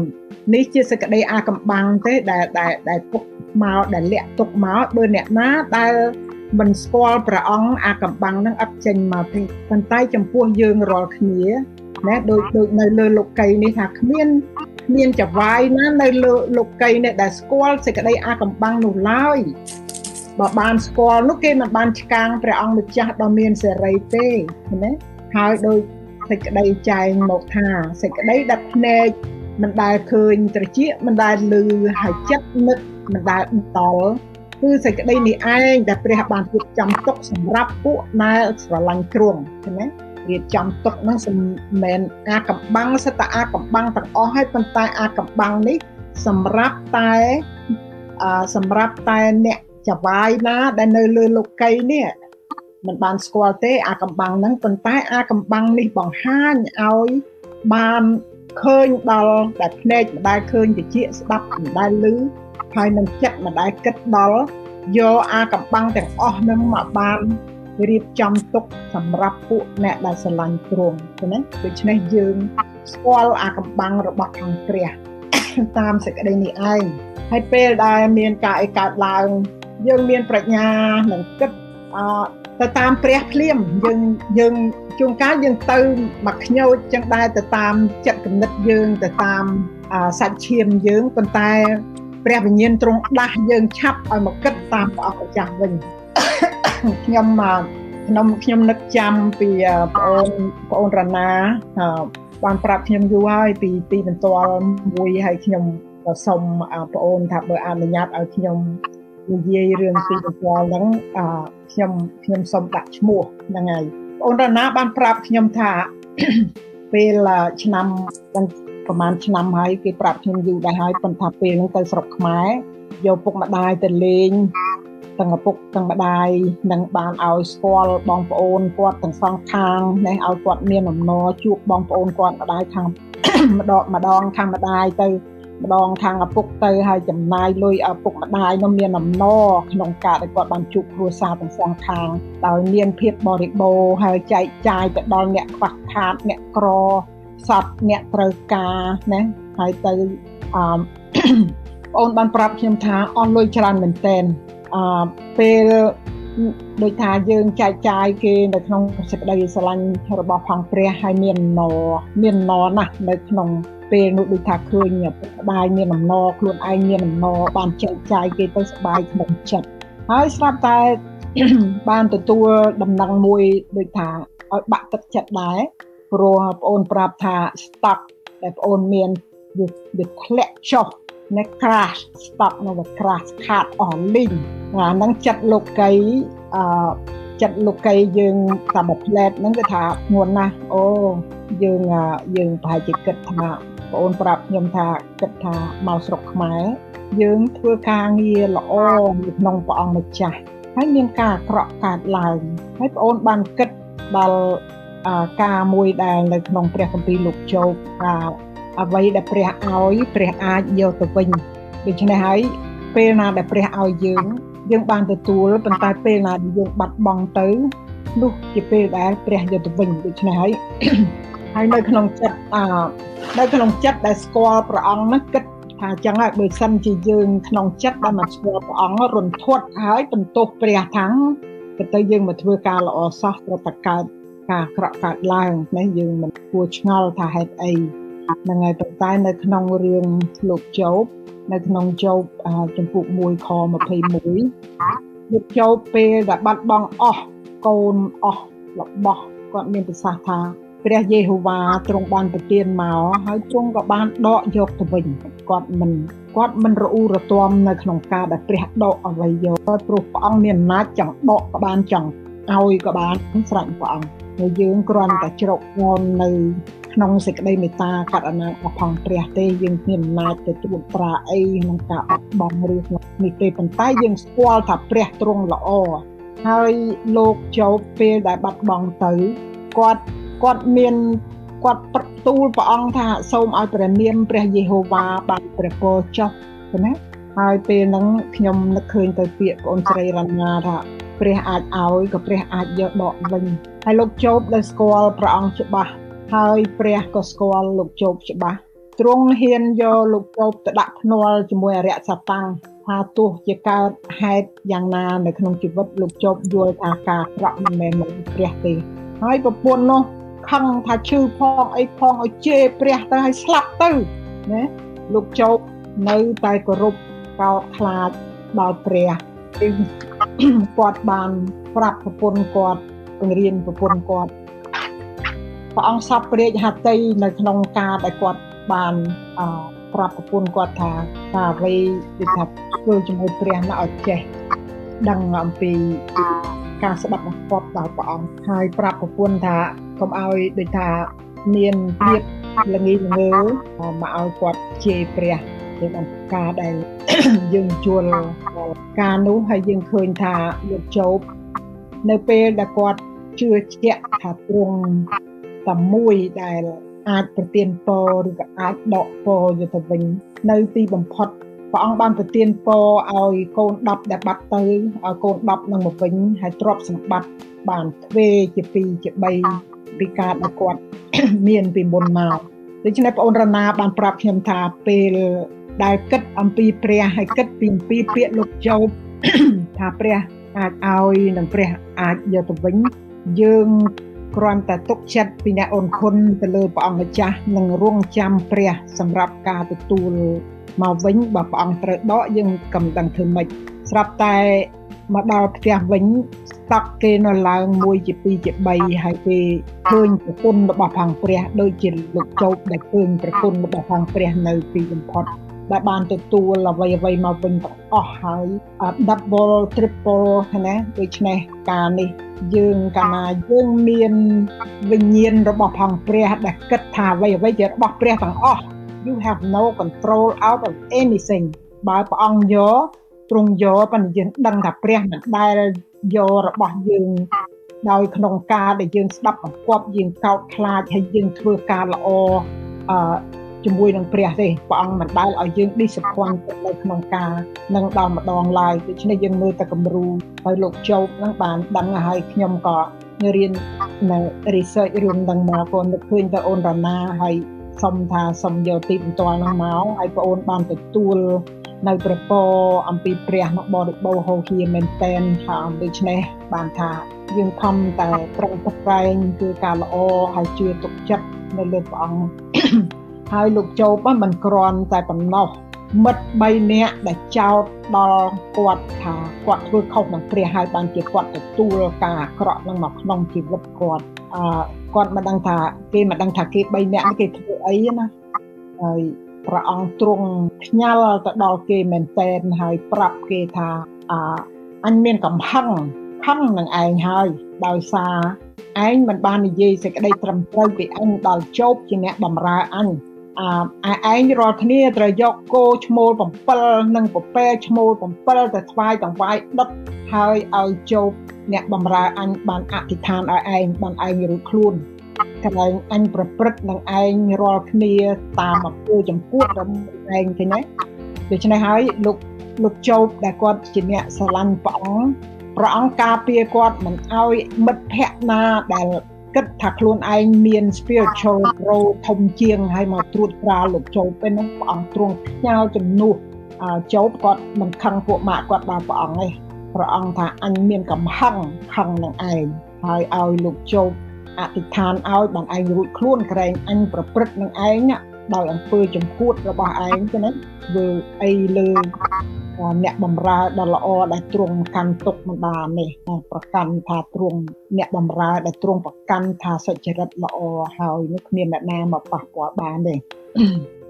នេះជាសក្តីអាកំបាំងទេដែលដែលដែលទុកមកដែលលាក់ទុកមកបើអ្នកណាដែលមិនស្គាល់ព្រះអង្គអាកំបាំងនឹងអត់ចេញមកទេប៉ុន្តែចំពោះយើងរាល់គ្នា ណាដូចដូចនៅលើលោកីនេះថាគ្មានគ្មានចវាយណានៅលើលោកីនេះដែលស្គាល់សេចក្តីអាកំបាំងនោះឡើយបើបានស្គាល់នោះគេមិនបានឆ្កាងព្រះអង្គម្ចាស់ដ៏មានសេរីទេណាហើយដោយសេចក្តីចែងមកថាសេចក្តីដាត់ភ្នែកមិនដែលឃើញត្រចៀកមិនដែលឮហើយចិត្តនឹកមិនដែលដល់គឺសេចក្តីនេះឯងដែលព្រះបានរៀបចំទុកសម្រាប់ពួកដែលស្រឡាញ់ទ្រង់ឃើញទេ រៀបចំទុកនោះមិនមែនអាកំបាំងសិតតែអាកំបាំងទាំងអស់ហើយប៉ុន្តែអាកំបាំងនេះសម្រាប់តែសម្រាប់តែអ្នកចវាយណាដែលនៅលើលោកីនេះមិនបានស្គាល់ទេ អាកំបាំងហ្នឹងប៉ុន្តែអាកំបាំងនេះបង្ហាញឲ្យបានឃើញដល់តែភ្នែកម្ដាយឃើញតិចស្ដាប់ម្ដាយឮហើយនឹងចិត្តម្ដាយគិតដល់យកអាកំបាំងទាំងអស់នឹងមកបាន រៀបចំទុកសម្រាប់ពួកអ្នកដែលស្រឡាញ់ទ្រង់ឃើញទេដូច្នេះយើងស្គាល់អាកំបាំងរបស់ខាងព្រះតាមសេចក្តីនេះឯងហើយពេលដែលមានការអីកើតឡើងយើងមានប្រាជ្ញានឹងគិតអទៅតាមព្រះភ្លាមយើងយើងជួនកាលយើងទៅមកខ្ញោចចឹងដែរទៅតាមចិត្តគំនិតយើងទៅតាមសាច់ឈាមយើងប៉ុន្តែព្រះវិញ្ញាណទ្រង់ដាស់យើងឆាប់ឲ្យមកគិតតាមព្រះអង្គម្ចាស់វិញ ខ្ញុំខ្ញុំខ្ញុំនឹកចាំពីប្អូនប្អូនរណាបានប្រាប់ខ្ញុំយូរហើយពីទីបន្ទាល់មួយហើយខ្ញុំក៏សូមប្អូនថាបើអនុញ្ញាតឲ្យខ្ញុំនិយាយរឿងទីបន្ទាល់ហ្នឹងខ្ញុំខ្ញុំសូមដាក់ឈ្មោះហ្នឹងហើយបងរណាបានប្រាប់ខ្ញុំថាពេលឆ្នាំប្រហែលឆ្នាំហើយគេប្រាប់ខ្ញុំយូរដែរហើយប៉ុន្តែពេលហ្នឹងទៅស្រុកខ្មែរយកពុកម្ដាយទៅលេង ទាំងឪពុកទាំងម្ដាយនឹងបានឲ្យស្គាល់បងប្អូនគាត់ទាំងសងខាងនេះឲ្យគាត់មានអំណរជួបបងប្អូនគាត់ម្ដាយខាងម្ដងម្ដងខាងម្ដាយទៅម្ដងខាងឪពុកទៅហើយចំណាយលុយឪពុកម្ដាយនោះមានអំណរក្នុងការដែលគាត់បានជួបគ្រួសារទាំងសងខាងដោយមានភាពបរិបូរហើយចែកចាយទៅដល់អ្នកខ្វះខាតអ្នកក្រសត្វអ្នកត្រូវការណាហើយទៅអឺបងអូនបានប្រាប់ខ្ញុំថាអស់លុយច្រើនមែនតើ អឺពេលដូចថាយើងចែកចាយគេនៅក្នុងសេចក្តីស្រឡាញ់របស់ផងព្រះហើយមានណមានណណាស់នៅក្នុងពេលនោះដូចថាឃើញប្បាយមានអំណរខ្លួនឯងមានអំណរបានចែកចាយគេទៅសប្បាយក្នុងចិត្តហើយស្រាប់តែបានទទួលដំណឹងមួយដូចថាឲ្យបាក់ទឹកចិត្តដែរព្រោះបងប្អូនប្រាប់ថា stock ដែលបងប្អូនមានវាធ្លាក់ចុះ នៅ crash stock នៅ crash ខាតអស់លីងអាហ្នឹងចិត្តលោកីអឺចិត្តលោកីយើងតាមផ្លែតហ្នឹងគឺថាងួនណាស់អូយើងយើងប្រហែលជាគិតថាបងអូនប្រាប់ខ្ញុំថាគិតថាមកស្រុកខ្មែរយើងធ្វើការងារល្អនៅក្នុងព្រះអង្គម្ចាស់ហើយមានការអាក្រក់កើតឡើងហើយបងអូនបានគិតដល់ការមួយដែលនៅក្នុងព្រះគម្ពីរលោកជោបថា អ្វីដែលព្រះឲ្យព្រះអាចយកទៅវិញដូច្នេះហើយពេលណាដែលព្រះឲ្យយើងយើងបានទទួលប៉ុន្តែពេលណាដែលយើងបាត់បង់ទៅនោះជាពេលដែលព្រះយកទៅវិញដូច្នេះហើយហើយនៅក្នុងចិត្តអឺនៅក្នុងចិត្តដែលស្គាល់ព្រះអង្គនោះគិតថាចឹងហើយបើសិនជាយើងក្នុងចិត្តដែលមកស្គាល់ព្រះអង្គរន្ធត់ហើយបន្ទោសព្រះថាំងទៅយើងមកធ្វើការល្អសោះត្រូវតែកើតការក្រក់កើតឡើងនេះយើងមិនគួរឆ្ងល់ថាហេតុអី ហ្នឹងហើយប៉ុន្តែនៅក្នុងរឿងលោកជោបនៅក្នុងជោបចំពុក1ខ21លោកជោបពេលដែលបាត់បង់អស់កូនអស់របស់គាត់មានប្រសាសន៍ថាព្រះយេហូវ៉ាទ្រង់បានប្រទានមកហើយទ្រង់ក៏បានដកយកទៅវិញគាត់មិនគាត់មិនរអ៊ូរទាំនៅក្នុងការដែលព្រះដកអ្វីយកព្រោះព្រះអង្គមានអំណាចចង់ដកក៏បានចង់ឲ្យក៏បានស្រេចព្រះអង្គហើយយើងគ្រាន់តែជ្រកងន់នៅ ក្នុងសេចក្តីមេត្តាករុណារបស់ផងព្រះទេយើងមានអំណាចទៅត្រួតត្រាអីក្នុងការអត់បងឬក្នុងនេះទេប៉ុន្តែយើងស្គាល់ថាព្រះទ្រង់ល្អហើយលោកជោបពេលដែលបាត់បង់ទៅគាត់គាត់មានគាត់ប្រទូលព្រះអង្គថាសូមឲ្យព្រះនាមព្រះយេហូវ៉ាបានព្រះពរចុះណាហើយពេលហ្នឹងខ្ញុំនឹកឃើញទៅពាក្យបងស្រីរណាថាព្រះអាចឲ្យក៏ព្រះអាចយកដកវិញហើយលោកជោបដែលស្គាល់ព្រះអង្គច្បាស់ ហើយព្រះក៏ស្គាល់លោកជោបច្បាស់ទ្រង់ហ៊ានយកលោកជោបទៅដាក់ភ្នាល់ជាមួយអរិយសតាំងថាទោះជាកើតហេតុយ៉ាងណានៅក្នុងជីវិតលោកជោបយល់ថាការក្រក់មិនមែនមកព្រះទេហើយប្រពន្ធនោះខឹងថាឈឺផងអីផងឲ្យជេរព្រះទៅឲ្យស្លាប់ទៅណាលោកជោបនៅតែគោរពកោតខ្លាចដល់ព្រះគាត់បានប្រាប់ប្រពន្ធគាត់បង្រៀនប្រពន្ធគាត់ ព្រះអង្គសពព្រះរាជហត្ថីនៅក្នុងការដែលគាត់បានអប្រាប់ប្រពន្ធគាត់ថាថាអ្វីដូចថាធ្វើជាមួយព្រះណាឲ្យចេះដឹងអំពីការស្ដាប់បង្គាប់ដល់ព្រះអង្គហើយប្រាប់ប្រពន្ធថាកុំឲ្យដូចថាមានភាពល្ងីល្ងើមកឲ្យគាត់ជេរព្រះជាអង្គការដែលយើងជួលការនោះហើយយើងឃើញថាលោកជោបនៅពេលដែលគាត់ជឿជាក់ថាទ្រង់ តែមួយដែលអាចប្រទានពរឬក៏អាចដកពរយកទៅវិញនៅទីបំផុតព្រះអង្គបានប្រទានពរឲ្យកូន10ដែលបាត់ទៅឲ្យកូន10នឹងមកវិញហើយទ្រព្យសម្បត្តិបានទ្វេជា2ជា3ពីការដែលគាត់មានពីមុនមកដូច្នេះបងអូនរណាបានប្រាប់ខ្ញុំថាពេលដែលគិតអំពីព្រះហើយគិតពីអំពីពាក្យលោកជោបថាព្រះអាចឲ្យនិងព្រះអាចយកទៅវិញយើង គ្រាន់តែទុកចិត្តពីអ្នកអូនគុណទៅលើព្រះអង្គម្ចាស់និងរងចាំព្រះសម្រាប់ការទទួលមកវិញបើព្រះអង្គត្រូវដកយើងកំដឹងធ្វើម៉េចស្រាប់តែមកដល់ផ្ទះវិញស្តុកគេនៅឡើង1ជា2ជា3ហើយគេឃើញប្រគុណរបស់ផងព្រះដូចជាលោកជោបដែលឃើញប្រគុណរបស់ផងព្រះនៅពីបំផុត ដែលបានទទួលអ្វីអ្វីមកវិញទាំងអស់ហើយ double triple ណាដូច្នេះការនេះយើងកាលណាយើងមានវិញ្ញាណរបស់ផងព្រះដែលគិតថាអ្វីអ្វីជារបស់ព្រះទាំងអស់ you have no control out of anything បើព្រះអង្គយកទ្រង់យកប៉ុន្តែយើងដឹងថាព្រះមិនដែលយករបស់យើងដោយក្នុងការដែលយើងស្ដាប់បង្គាប់យើងកោតខ្លាចហើយយើងធ្វើការល្អអឺ ជាមួយនឹងព្រះទេព្រះអង្គមិនដែលឲ្យយើង disappoint នៅក្នុងការនឹងដល់ម្ដងឡើយដូច្នេះយើងមើលតែគំរូហើយលោកជោបនឹងបានដឹងហើយខ្ញុំក៏រៀននៅ research រឿងនឹងមកក៏នឹកឃើញទៅអូនរណាហើយសុំថាសុំយកទីបន្ទាល់នោះមកហើយបងអូនបានទទួលនៅព្រះពរអំពីព្រះនោះបរិបូរហូហៀមែនតែនថាដូច្នេះបានថាយើងខំតែប្រឹងប្រែងគឺការល្អហើយជឿទុកចិត្តនៅលើព្រះអង្គ ហើយលោកជោបមិនគ្រាន់តែប៉ុណ្ណោះមិត្ត3នាក់ដែលចោទដល់គាត់ថាគាត់ធ្វើខុសនឹងព្រះហើយបានជាគាត់ទទួលការអាក្រក់នឹងមកក្នុងជីវិតគាត់អឺគាត់មិនដឹងថាគេមិនដឹងថាគេ3នាក់គេធ្វើអីណាហើយព្រះអង្គទ្រង់ផ្ញើទៅដល់គេមែនតែនហើយប្រាប់គេថាអអញមានកំហឹងខឹងនឹងឯងហើយដោយសារឯងមិនបាននិយាយសេចក្តីត្រឹមត្រូវពីអញដល់ជោបជាអ្នកបម្រើអញ អឯងរាល់គ្នាត្រូវយកគោឈ្មោល7និងពពែឈ្មោល7ទៅថ្វាយតង្វាយដុតហើយឲ្យជោបអ្នកបំរើអញបានអធិដ្ឋានឲ្យឯងបានឯងរួចខ្លួនកន្លែងអញប្រព្រឹត្តនឹងឯងរាល់គ្នាតាមអំពើចំពោះរបស់ឯងឃើញទេដូច្នេះហើយលោកលោកជោបដែលគាត់ជាអ្នកស្រឡាញ់ព្រះអង្គព្រះអង្គការពារគាត់មិនឲ្យមិត្តភ័ក្តិណាដែល គិតថាខ្លួនឯងមាន spiritual role ធំជាងហើយមកត្រួតត្រាលោកជោបពេលហ្នឹងព្រះអង្គទ្រង់ផ្ញើជំនួសជោបគាត់មិនខឹងពួកម៉ាក់គាត់ដល់ព្រះអង្គទេព្រះអង្គថាអញមានកំហឹងខឹងនឹងឯងហើយឲ្យលោកជោបអធិដ្ឋានឲ្យបានឯងរួចខ្លួនក្រែងអញប្រព្រឹត្តនឹងឯង ដោយអំពើចំពោះរបស់ឯងចឹងណាធ្វើអីលើអ្នកបំរើដ៏ល្អដែលទ្រង់កាន់ទុកមិនបាននេះប្រកាន់ថាទ្រង់អ្នកបំរើដែលទ្រង់ប្រកាន់ថាសុចរិតល្អហើយនោះគ្មានអ្នកណាមកប៉ះពាល់បានទេ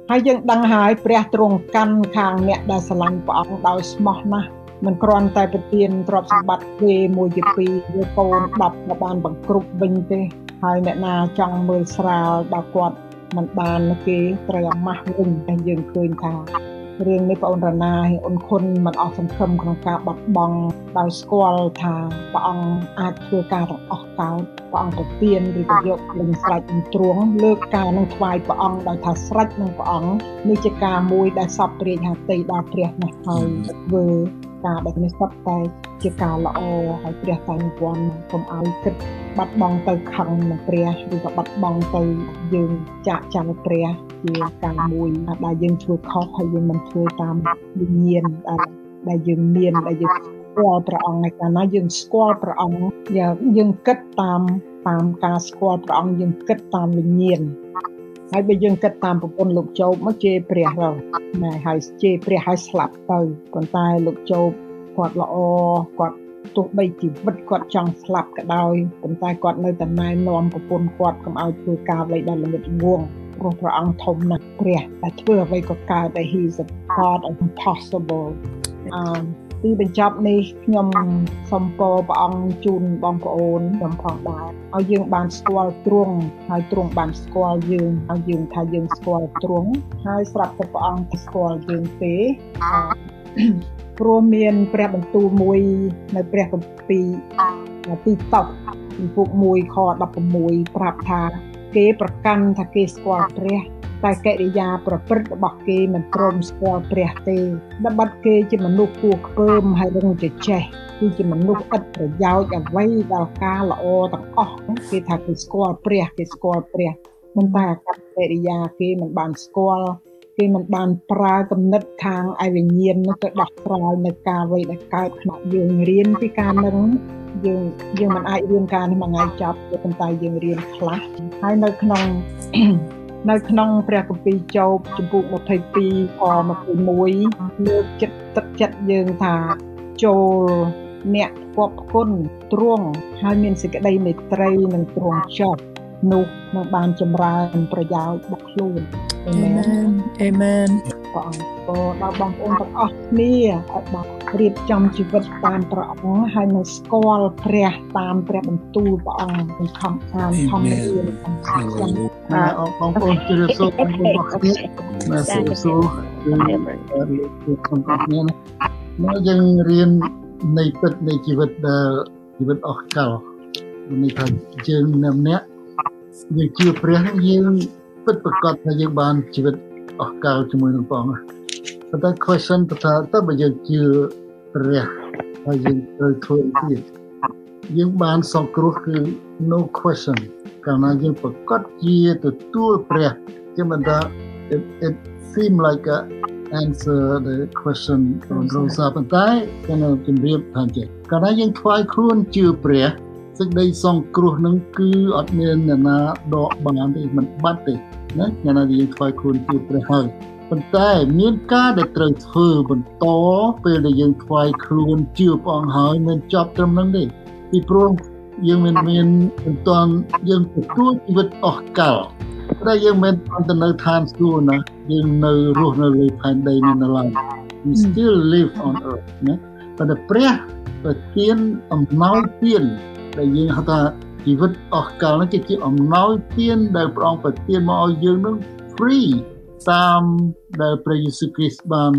ហើយយើងដឹងហើយព្រះទ្រង់កាន់ខាងអ្នកដែលស្រឡាញ់ព្រះអង្គដោយស្មោះណាស់មិនគ្រាន់តែប្រទានទ្រព្យសម្បត្តិគេមួយជាពីរវាកូន10ក៏បានបង្គ្រប់វិញទេហើយអ្នកណាចង់មើលស្រាលដល់គាត់ មិនបានគេត្រូវអាម៉ាស់វិញតែយើងឃើញថារឿងនេះបងអូនរណាហើយអូនខុនមិនអស់សង្ឃឹមក្នុងការបាត់បង់ដោយស្គាល់ថាព្រះអង្គអាចធ្វើការទាំងអស់កោតព្រះអង្គទៅទៀនឬក៏យកលឹងស្រេចនឹងទ្រង់លើកការនឹងថ្វាយព្រះអង្គដោយថាស្រេចនឹងព្រះអង្គនេះជាការមួយដែលសពព្រាយហាតីដល់ព្រះណាស់ហើយធ្វើ ការដែលនេះសុទ្ធតែជាការល្អហើយព្រះតែនិពន្ធកុំឲ្យគិតបាត់បង់ទៅខឹងនឹងព្រះឬក៏បាត់បង់ទៅយើងចាក់ចាំព្រះជាការមួយដែលយើងធ្វើខុសហើយយើងមិនធ្វើតាមវិញ្ញាណដែលយើងមានដែលយើងស្គាល់ព្រះអង្គឯកាលណាយើងស្គាល់ព្រះអង្គយើងគិតតាមតាមការស្គាល់ព្រះអង្គយើងគិតតាមវិញ្ញាណ ហើយបើយើងគិតតាមប្រពន្ធលោកជោបមកជេរព្រះទៅណែហើយជេរព្រះហើយស្លាប់ទៅប៉ុន្តែលោកជោបគាត់ល្អគាត់ទោះបីជីវិតគាត់ចង់ស្លាប់ក៏ដោយប៉ុន្តែគាត់នៅតែណែនាំប្រពន្ធគាត់កុំឲ្យធ្វើការអ្វីដែលល្ងិតងងព្រោះព្រះអង្គធំណាស់ព្រះតែធ្វើអ្វីក៏កើតតែ he is a god of impossible អឺ ទីបញ្ចប់នេះខ្ញុំសូមពរព្រះអង្គជូនបងប្អូនខ្ញុំផងដែរឲ្យយើងបានស្គាល់ទ្រង់ហើយទ្រង់បានស្គាល់យើងឲ្យយើងថាយើងស្គាល់ទ្រង់ហើយស្រាប់តែព្រះអង្គស្គាល់យើងទេព្រោះមានព្រះបន្ទូលមួយនៅព្រះគម្ពីរទីតោជំពូក1ខ16ប្រាប់ថាគេប្រកាន់ថាគេស្គាល់ព្រះ តែកិរិយាប្រព្រឹត្តរបស់គេមិនព្រមស្គាល់ព្រះទេដែលបាត់គេជាមនុស្សគួរខ្ពើមហើយរឹងចេះចេះគឺជាមនុស្សឥតប្រយោជន៍អ្វីដល់ការល្អទាំងអស់គេថាគេស្គាល់ព្រះគេស្គាល់ព្រះប៉ុន្តែអកប្បកិរិយាគេមិនបានស្គាល់គេមិនបានប្រើគំនិតខាងឯវិញ្ញាណនោះទៅដោះស្រាយនៅការអ្វីដែលកើតក្នុងយើងរៀនពីការនឹងយើងយើងមិនអាចរៀនការនេះមួយថ្ងៃចប់ប៉ុន្តែយើងរៀនខ្លះហើយនៅក្នុង នៅក្នុងព្រះគម្ពីរចោបជំពូក22ខ21លើកចិត្តទឹកចិត្តយើងថាចូលអ្នកគប់គុណទ្រង់ហើយមានសេចក្តីមេត្រីនិងទ្រង់ចប់ នោះនឹងបានចម្រើនប្រយោជន៍របស់ខ្លួនអេមែនអេមែនព្រះអង្គក៏ដល់បងប្អូនទាំងអស់គ្នាឲ្យបានរៀបចំជីវិតតាមព្រះអង្គហើយនឹងស្គាល់ព្រះតាមព្រះបន្ទូលព្រះអង្គក្នុងខំអានខំរៀនខំស្គាល់បាទបងប្អូនជម្រាបសួរបងប្អូនអរគ្នាបាទជម្រាបសួរយើងរៀនក្នុងគ្នាមកយើងរៀននៃពិតនៃជីវិតដែលជីវិតអស់កលនេះថាយើងម្នាក់ យើងជឿព្រះយើងពិតប្រកបថាយើងបានជីវិតអស់កលជាមួយនឹងព្រះអង្គប៉ុន្តែ question ថាតើបើយើងជឿព្រះហើយយើងត្រូវធ្វើអីទៀតយើងបានសង្គ្រោះគឺ no question កាលណាយើងប្រកាសជាទទួលព្រះជាមិនថា it, it seem like a answer the question របស់សាប៉ុន្តែខ្ញុំជម្រាបថាចេះកាលណាយើងថ្វាយខ្លួនជឿព្រះ សេចក្តីសង្គ្រោះនឹងគឺអត់មានអ្នកណាដកបានទេមិនបាត់ទេណាយ៉ាងណាយើងថ្វាយខ្លួនជឿព្រះហើយប៉ុន្តែមានការដែលត្រូវធ្វើបន្តពេលដែលយើងថ្វាយខ្លួនជឿព្រះអង្គហើយមិនចប់ត្រឹមហ្នឹងទេពីព្រោះយើងមានមានមិនទាន់យើងទទួលជីវិតអស់កលតែយើងមិនទៅនៅឋានសួគ៌ណាយើងនៅរស់នៅលើផែនដីនេះនៅឡើយ we still live on earth ណាប៉ុន្តែព្រះប្រទានអំណោយទាន ដែលយើងហៅថាជីវិតអស់កលនេះគឺជាអំណោយទានដែលព្រះអង្គប្រទានមកឲ្យយើងនឹង free តាមដែលព្រះយេស៊ូវគ្រីស្ទបាន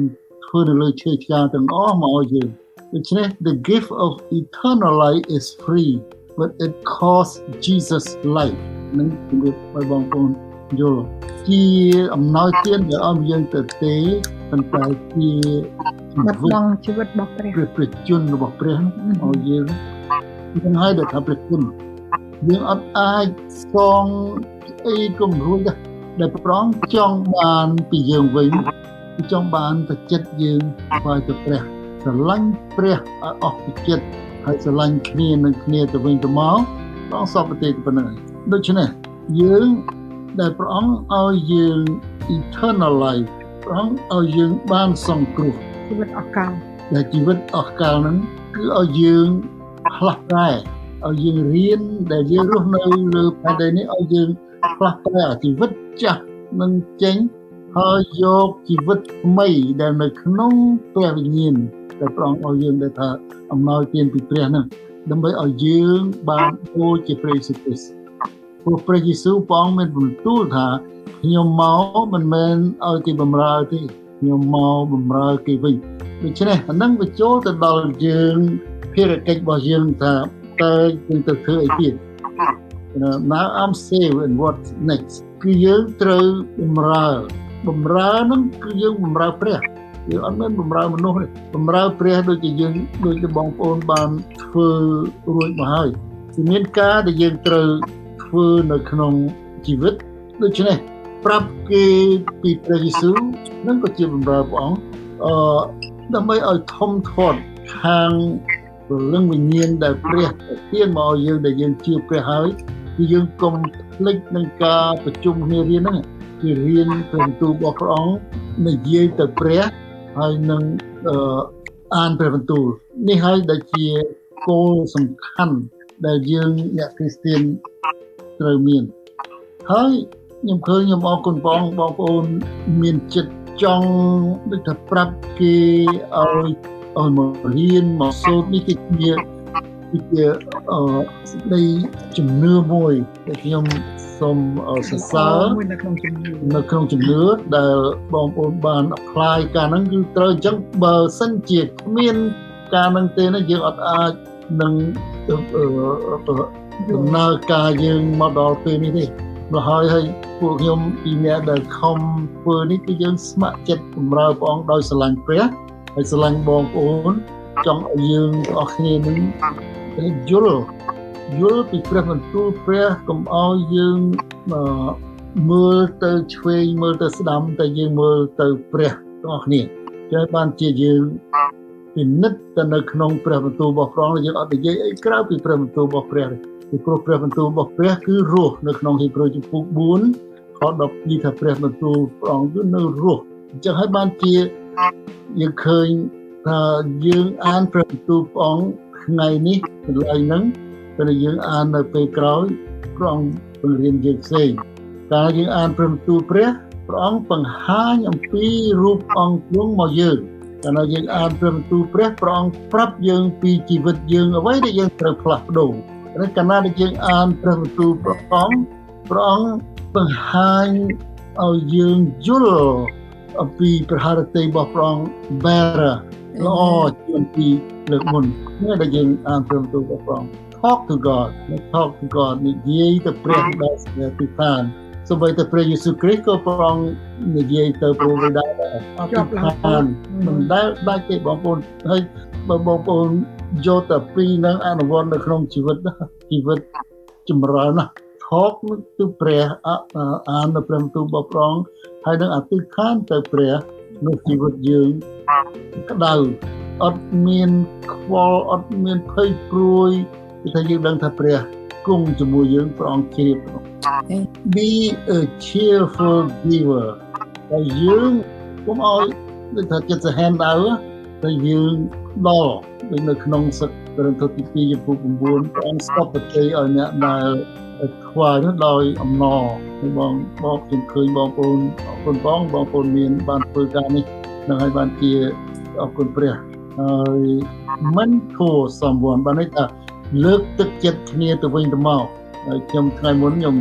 ធ្វើនៅលើឈើឆ្កាងទាំងអស់មកឲ្យយើងដូច្នេះ the gift of eternal life is free but it costs Jesus life នឹងជំរាបឲ្យបងប្អូនយល់ជាអំណោយទានដែលឲ្យយើងទៅទេប៉ុន្តែជាបាត់បង់ជីវិតរបស់ព្រះព្រះជន្មរបស់ព្រះឲ្យយើង នឹងឲ្យដែលថាព្រះគុណយើងអត់អាចសងអីគំរួចដែលប្រងចង់បានពីយើងវិញចង់បានទៅចិត្តយើងថ្វាយទៅព្រះស្រឡាញ់ព្រះឲ្យអស់ពីចិត្តហើយស្រឡាញ់គ្នានឹងគ្នាទៅវិញទៅមកបងសពប្រទេសប៉ុណ្ណឹងដូច្នេះយើងដែលព្រះអង្គឲ្យយើង eternal life ព្រះអង្គឲ្យយើងបានសង្គ្រោះជីវិតអកលដែលជីវិតអកលហ្នឹងគឺឲ្យយើង ផ្លាស់ប្រែឲ្យយើងរៀនដែលយើងរស់នៅលើផែនដីនេះឲ្យយើងផ្លាស់ប្រែជីវិតចាស់នឹងចេញហើយយកជីវិតថ្មីដែលនៅក្នុងព្រះវិញ្ញាណដែលព្រះអង្គឲ្យយើងដែលថាអំណោយទានពីព្រះហ្នឹងដើម្បីឲ្យយើងបានដូចជាព្រះយេស៊ូវគ្រីស្ទព្រោះព្រះយេស៊ូវព្រះអង្គមានបន្ទូលថាខ្ញុំមកមិនមែនឲ្យគេបំរើទេខ្ញុំមកបំរើគេវិញដូច្នេះអានឹងបញ្ចូលទៅដល់យើង ភារកិច្ចរបស់យើងថាតើយើងទៅធ្វើអីទៀត now i'm saved and what next គឺយើងត្រូវបំរើបំរើហ្នឹងគឺយើងបំរើព្រះយើងអត់មានបំរើមនុស្សទេបំរើព្រះដូចជាយើងដូចជាបងប្អូនបានធ្វើរួចមកហើយគឺមានការដែលយើងត្រូវធ្វើនៅក្នុងជីវិតដូច្នេះប្រាប់គេពីព្រះយេស៊ូវនឹងក៏ជាបំរើព្រះអង្គអឺដើម្បីឲ្យធំធាត់ខាង ព្រលឹងវិញ្ញាណដែលព្រះប្រទានមកឲ្យយើងដែលយើងជឿព្រះហើយគឺយើងកុំភ្លេចនឹងការប្រជុំគ្នារៀនហ្នឹងគឺរៀនព្រះបន្ទូលរបស់ព្រះអង្គនិយាយទៅព្រះហើយនឹងអានព្រះបន្ទូលនេះហើយដែលជាគោលសំខាន់ដែលយើងអ្នកគ្រីស្ទានត្រូវមានហើយខ្ញុំឃើញខ្ញុំអរគុណបងបងប្អូនមានចិត្តចង់ដូចថាប្រាប់គេឲ្យ ឲ្យមករៀនមកសូត្រនេះគឺជាគឺជាអឺសេចក្តីជំនឿមួយដែលខ្ញុំសូមសរសើរនៅក្នុងជំនឿនៅក្នុងជំនឿដែលបងប្អូនបាន apply ការហ្នឹងគឺត្រូវអញ្ចឹងបើសិនជាគ្មានការហ្នឹងទេណាយើងអត់អាចនឹងដំណើរការយើងមកដល់ពេលនេះទេម្ល៉េះហើយហើយពួកខ្ញុំពីអ្នកដែលខំធ្វើនេះគឺយើងស្ម័គ្រចិត្តបម្រើព្រះអង្គដោយស្រឡាញ់ព្រះ ហើយស្រឡាញ់បងប្អូនចង់ឲ្យយើងទាំងអស់គ្នានឹងយល់យល់ពីព្រះបន្ទូលព្រះកុំឲ្យយើងមើលទៅឆ្វេងមើលទៅស្ដាំតែយើងមើលទៅព្រះទាំងអស់គ្នាចឹងបានជាយើងពិនិត្យទៅនៅក្នុងព្រះបន្ទូលរបស់ព្រះយើងអត់និយាយអីក្រៅពីព្រះបន្ទូលរបស់ព្រះទេពីព្រោះព្រះបន្ទូលរបស់ព្រះគឺរស់នៅក្នុងហេព្រើរជំពូក4ខ12ថាព្រះបន្ទូលព្រះអង្គគឺនៅរស់អញ្ចឹងហើយបានជា យើងឃើញថាយើងអានព្រះបន្ទូលព្រះអង្គថ្ងៃនេះកន្លែងហ្នឹងតែយើងអាននៅពេលក្រោយព្រះអង្គបង្រៀនយើងផ្សេងកាលយើងអានព្រះបន្ទូលព្រះព្រះអង្គបង្ហាញអំពីរូបអង្គទ្រង់មកយើងកាលយើងអានព្រះបន្ទូលព្រះព្រះអង្គប្រាប់យើងពីជីវិតយើងអ្វីដែលយើងត្រូវផ្លាស់ប្ដូរឬកាលណាដែលយើងអានព្រះបន្ទូលព្រះអង្គព្រះអង្គបង្ហាញឲ្យយើងយល់ អំពីប្រហារតីរបស់ព្រះអង្គ better ល្អជាងពីលើកមុននេះដែលយើងអានព្រះបន្ទូលរបស់ព្រះអង្គ talk to God talk to God និយាយទៅព្រះដែលស្នេហ៍ទីឋានសូម្បីតែព្រះយេស៊ូវគ្រីស្ទក៏ព្រះអង្គនិយាយទៅព្រះវិដាដែរអត់ខានមិនដែលដាច់ទេបងប្អូនហើយបើបងប្អូនយកតែពីរនឹងអនុវត្តនៅក្នុងជីវិតជីវិតចម្រើនណាថកទៅព្រះអាននៅព្រះបន្ទូលរបស់ព្រះអង្គ ហើយនឹងអធិដ្ឋានទៅព្រះនៅជីវិតយើងក្តៅអត់មានខ្វល់អត់មានភ័យព្រួយគឺថាយើងដឹងថាព្រះគង់ជាមួយយើងព្រះអង្គជ្រាបក្នុង be a cheerful giver តែយើងកុំឲ្យដូចថាចិត្តសាហាវដែរតែយើងដល់ដូចនៅក្នុងសឹកក្រឹងទី2ចំពោះ9ព្រះអង្គស្កប់ប្រជ័យឲ្យអ្នកដែល ខ្វាយនោះដោយអំណរបងបងខ្ញុំឃើញបងប្អូនអរគុណបងបងប្អូនមានបានធ្វើការនេះនឹងឲ្យបានជាអរគុណព្រះហើយ mentor someone បានន័យថាលើកទឹកចិត្តគ្នាទៅវិញទៅមកហើយខ្ញុំថ្ងៃមុនខ្ញុំ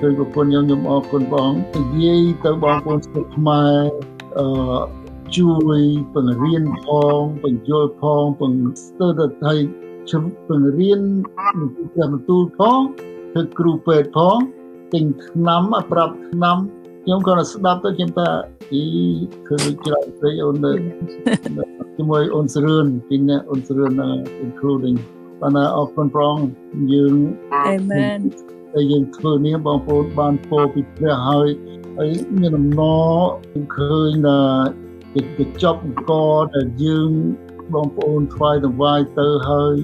ឃើញប្រពន្ធខ្ញុំខ្ញុំអរគុណបងនិយាយទៅបងប្អូនស្រុកខ្មែរអឺជួយបង្រៀនផងបញ្យល់ផងបង្ស្ទើរទៅថៃជុំបង្រៀនពីព្រះបន្ទូលផង ធ្វើគ្រូពេទ្យផងទិញថ្នាំប្រាប់ថ្នាំខ្ញុំក៏ស្ដាប់ទៅខ្ញុំថាអីគឺច្រើនពេកអូននៅជាមួយអូនស្រឿនពីអ្នកអូនស្រឿន including បានអរគុណប្រងយើងអេមែនតែយើងធ្វើនេះបងប្អូនបានពោពីព្រះហើយហើយមានដំណរឃើញថាទៅចប់អង្គដែលយើងបងប្អូនថ្វាយតង្វាយទៅហើយ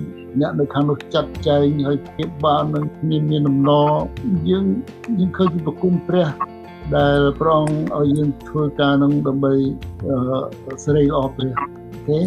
អ្នកនៅខាងនោះចាត់ចែងហើយភាពបាននឹងមានមានដំណរយើងយើងឃើញពីប្រគុណព្រះដែលប្រងឲ្យយើងធ្វើការនឹងដើម្បីសេរីល្អព្រះអូខេ